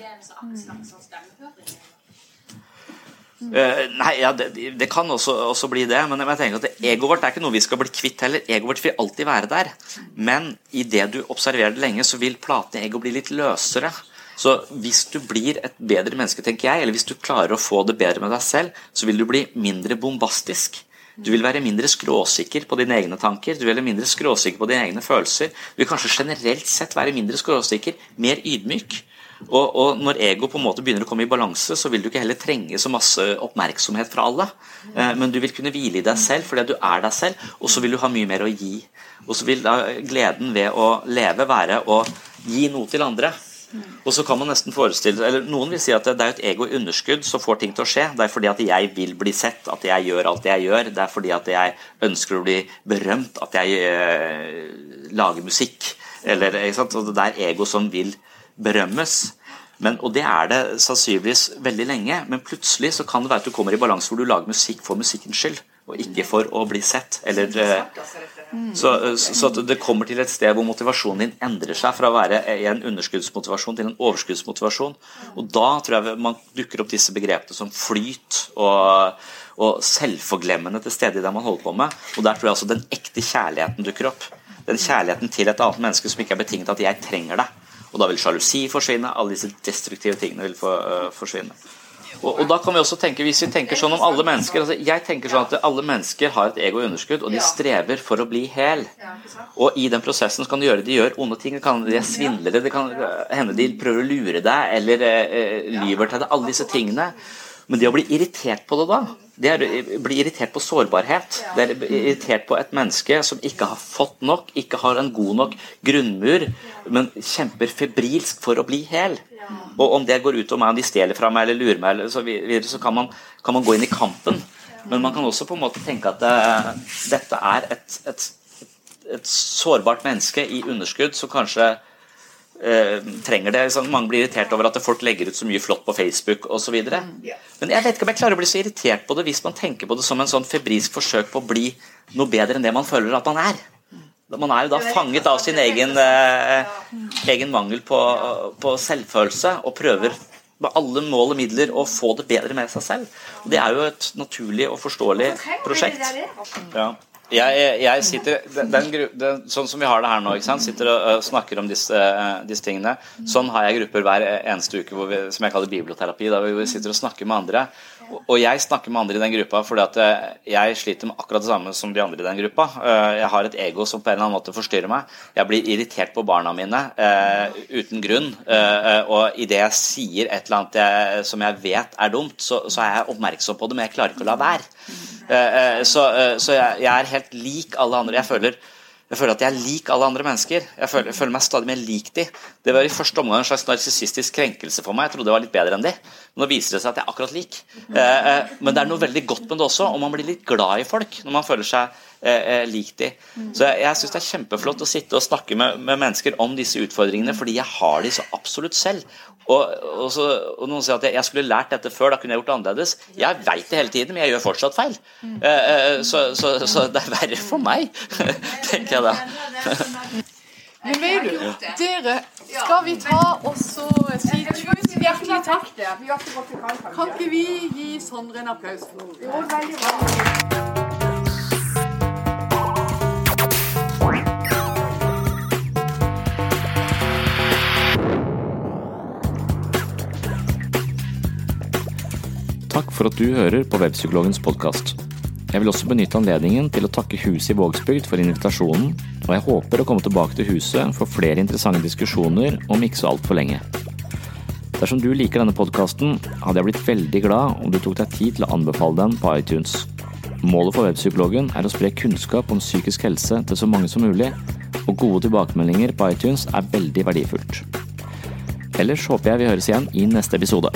Uh, nei, ja, det, det kan også, også, bli det, men jeg tenker at egoet vårt er ikke noe vi skal bli kvitt heller. Egoet vårt vil alltid være der. Men idet du observerer det lenge, så vil platene i egoet bli litt løsere. Så hvis du blir et bedre menneske, tenker jeg, eller hvis du klarer å få det bedre med deg selv, så vil du bli mindre bombastisk. Du vil være mindre skråsikker på dine egne tanker, du vil være mindre skråsikker på dine egne følelser. Du vil kanskje generelt sett være mindre skråsikker, mer ydmyk. Og, og, når ego på en måte begynner å komme i balanse, så vil du ikke heller trenge så masse oppmerksomhet fra alle. Eh, men du vil kunne hvile i deg selv fordi du er deg selv, og så vil du ha mye mer å gi. Og så vil da gleden ved å leve være å gi noe til andre. Og så kan man nesten forestille eller Noen vil si at det er et ego-underskudd som får ting til å skje. Det er fordi at jeg vil bli sett, at jeg gjør alt jeg gjør. Det er fordi at jeg ønsker å bli berømt, at jeg øh, lager musikk. Eller, og Det er ego som vil berømmes. Men, og det er det sannsynligvis veldig lenge, men plutselig så kan det være at du kommer i balanse hvor du lager musikk for musikkens skyld, og ikke for å bli sett. Eller, øh, så, så, at det kommer til et sted hvor motivasjonen din endrer seg fra å være en underskuddsmotivasjon til en overskuddsmotivasjon. Og da tror jeg man dukker opp disse begrepene som flyt og, og selvforglemmende til stede i det man holder på med. Og der tror jeg altså den ekte kjærligheten dukker opp. Den kjærligheten til et annet menneske som ikke er betinget at 'jeg trenger deg'. Og da vil sjalusi forsvinne, alle disse destruktive tingene vil for, uh, forsvinne. Og, og, da kan vi også tenke, Hvis vi tenker sånn om alle mennesker altså Jeg tenker sånn at alle mennesker har et ego-underskudd, og de strever for å bli hel. Og i den prosessen så kan de gjøre de gjør onde ting. Kan de er svindlere, det kan hende de prøver å lure deg eller eh, lyver til deg. Alle disse tingene. Men det å bli irritert på det da, det er å bli irritert på sårbarhet. Det er irritert på et menneske som ikke har fått nok, ikke har en god nok grunnmur, men kjemper febrilsk for å bli hel. Og om det går ut over meg, om de stjeler fra meg eller lurer meg, eller så, videre, så kan, man, kan, man, gå inn i kampen. Men man kan også på en måte tenke at det, dette er et, et, et sårbart menneske i underskudd som kanskje eh, trenger det. Sånn, mange blir irritert over at folk legger ut så mye flott på Facebook osv. Men jeg vet ikke om jeg klarer å bli så irritert på det hvis man tenker på det som en sånn febrilsk forsøk på å bli noe bedre enn det man føler at man er. Man er jo da fanget av sin egen, eh, egen mangel på, på, selvfølelse og prøver med alle mål og midler å få det bedre med seg selv. Og det er jo et naturlig og forståelig prosjekt. Ja. Jeg, jeg, sitter den, den, Sånn som vi har det her nå, sitter og og snakker om disse, uh, disse, tingene. Sånn har jeg grupper hver eneste uke vi, som jeg kaller biblioterapi. Da vi sitter og snakker med andre. Og, jeg snakker med andre i den gruppa fordi at uh, jeg sliter med akkurat det samme som de andre i den gruppa. jeg har et ego som på en eller annen måte forstyrrer meg. Jeg blir irritert på barna mine uten grunn. og idet jeg sier et eller annet som jeg vet er dumt, så er jeg oppmerksom på det, men jeg klarer ikke å la være. Eh, eh, så, eh, så jeg, er helt lik alle andre. Jeg føler, jeg føler at jeg er lik alle andre mennesker. Jeg føler, jeg føler meg stadig mer lik de. Det var i første omgang en slags narsissistisk krenkelse for meg. Jeg trodde jeg var litt bedre enn de. Nå viser det seg at jeg er akkurat lik. Men det er noe veldig godt med det også, og man blir litt glad i folk når man føler seg lik de. Så jeg, jeg syns det er kjempeflott å sitte og snakke med, med, mennesker om disse utfordringene, fordi jeg har de så absolutt selv. Og, og, så, og, Noen sier at jeg, jeg, skulle lært dette før, da kunne jeg gjort det annerledes. Jeg veit det hele tiden, men jeg gjør fortsatt feil. Mm. Så, så, så, det er verre for meg, tenker jeg da. Men vet du, dere, skal vi ta og så si tusen hjertelig takk? Kan ikke vi gi Sondre en applaus? Jo, veldig bra. For at du hører på Webpsykologens podkast. Jeg vil også benytte anledningen til å takke Huset i Vågsbygd for invitasjonen, og jeg håper å komme tilbake til huset for flere interessante diskusjoner om ikke så altfor lenge. Dersom du liker denne podkasten, hadde jeg blitt veldig glad om du tok deg tid til å anbefale den på iTunes. Målet for Webpsykologen er å spre kunnskap om psykisk helse til så mange som mulig, og gode tilbakemeldinger på iTunes er veldig verdifullt. Ellers håper jeg vi høres igjen i neste episode.